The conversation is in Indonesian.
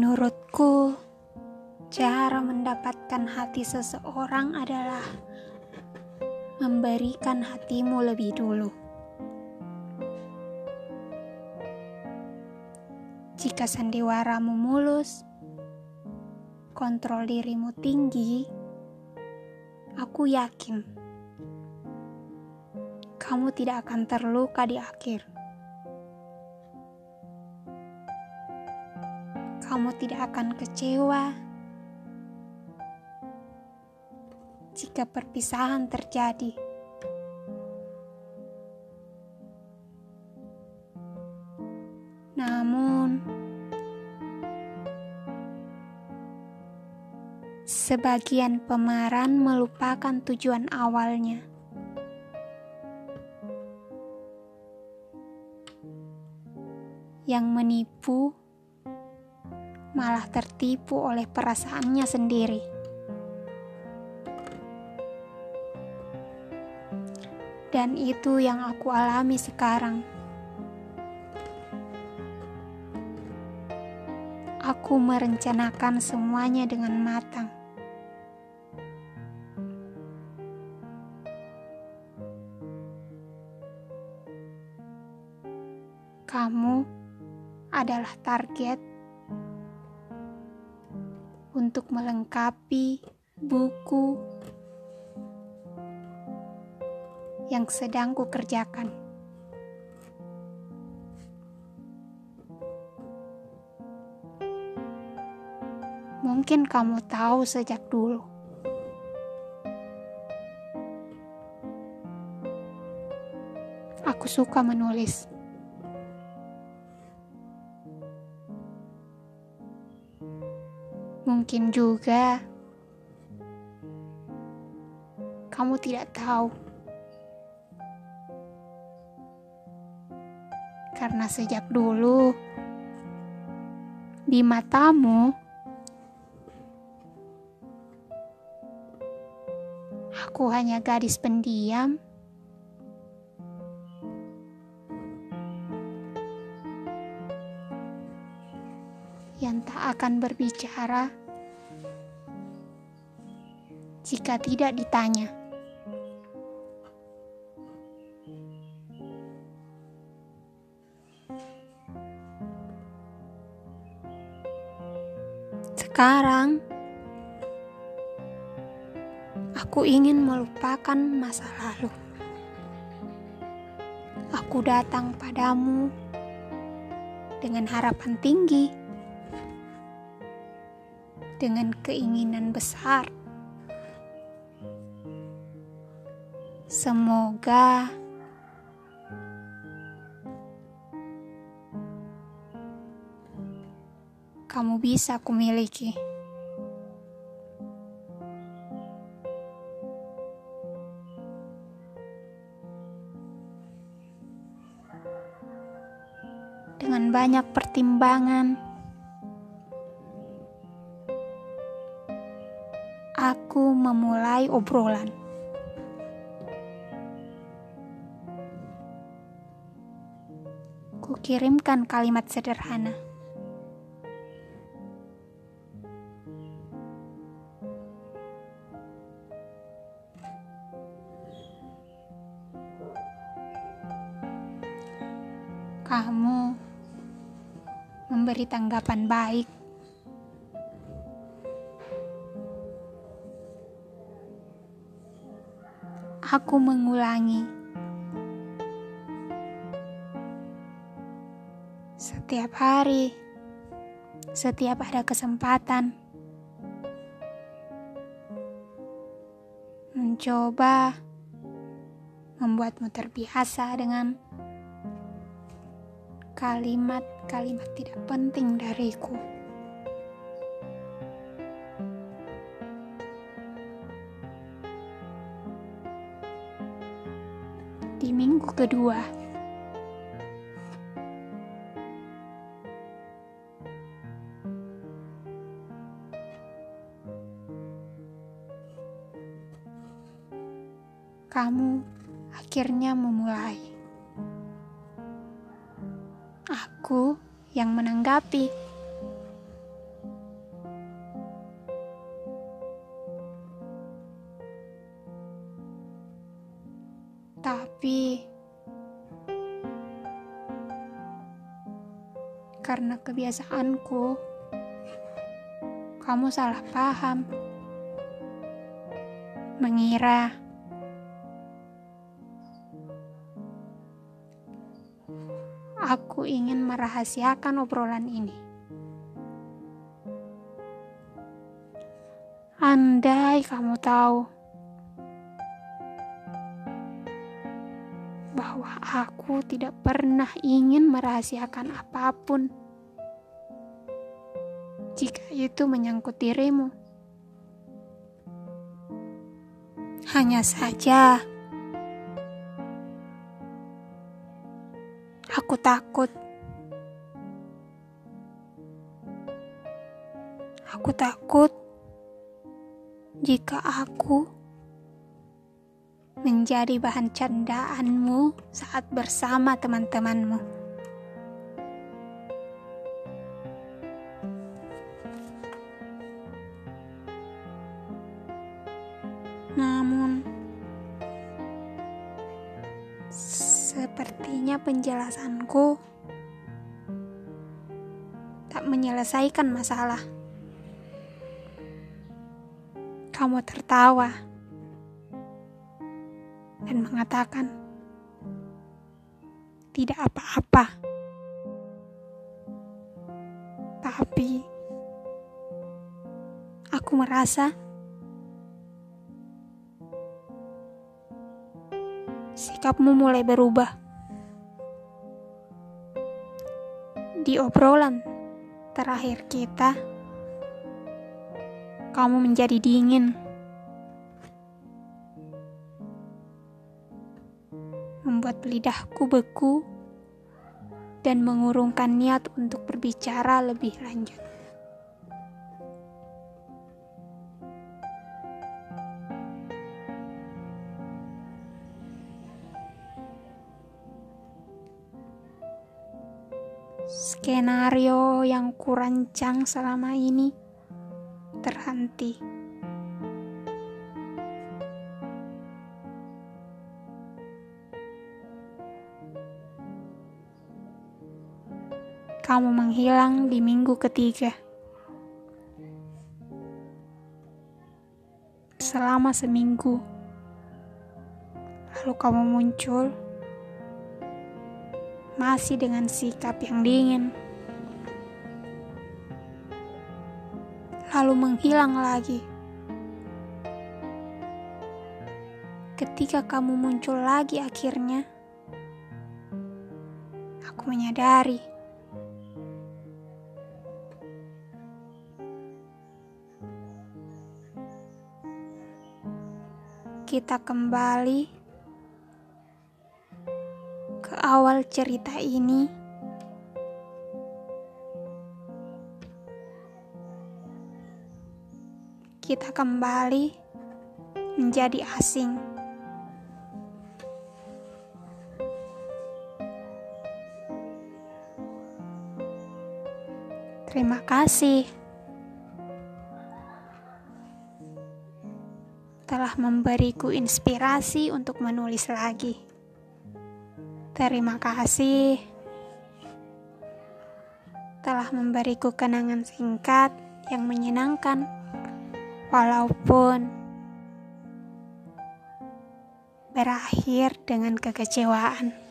Menurutku, cara mendapatkan hati seseorang adalah memberikan hatimu lebih dulu. Jika sandiwaramu mulus, kontrol dirimu tinggi, aku yakin kamu tidak akan terluka di akhir. Kamu tidak akan kecewa jika perpisahan terjadi. Namun, sebagian pemeran melupakan tujuan awalnya. Yang menipu malah tertipu oleh perasaannya sendiri. Dan itu yang aku alami sekarang. Aku merencanakan semuanya dengan matang. Kamu adalah target melengkapi buku yang sedang kukerjakan. Mungkin kamu tahu sejak dulu. Aku suka menulis. Mungkin juga. Kamu tidak tahu. Karena sejak dulu di matamu aku hanya gadis pendiam. Yang tak akan berbicara jika tidak ditanya. Sekarang, aku ingin melupakan masa lalu. Aku datang padamu dengan harapan tinggi, dengan keinginan besar. Semoga kamu bisa kumiliki. Dengan banyak pertimbangan, aku memulai obrolan. Kukirimkan kalimat sederhana. Kamu memberi tanggapan baik. Aku mengulangi. Setiap hari, setiap ada kesempatan, mencoba membuatmu terbiasa dengan kalimat-kalimat tidak penting dariku. Di minggu kedua, kamu akhirnya memulai. Aku yang menanggapi. Tapi karena kebiasaanku, kamu salah paham, mengira aku ingin merahasiakan obrolan ini. Andai kamu tahu bahwa aku tidak pernah ingin merahasiakan apa pun jika itu menyangkut dirimu. Hanya saja, aku takut. Aku takut jika aku menjadi bahan candaanmu saat bersama teman-temanmu. Namun, sepertinya penjelasanku tak menyelesaikan masalah. Kamu tertawa dan mengatakan, "Tidak apa-apa." Tapi aku merasa sikapmu mulai berubah. Di obrolan terakhir kita, kamu menjadi dingin, membuat lidahku beku, dan mengurungkan niat untuk berbicara lebih lanjut. Skenario yang kurancang selama ini terhenti. Kamu menghilang di minggu ketiga. Selama seminggu, lalu kamu muncul masih dengan sikap yang dingin, lalu menghilang lagi. Ketika kamu muncul lagi, akhirnya aku menyadari kita kembali ke awal cerita ini, kita kembali menjadi asing. Terima kasih telah memberiku inspirasi untuk menulis lagi. Terima kasih telah memberiku kenangan singkat yang menyenangkan, walaupun berakhir dengan kekecewaan.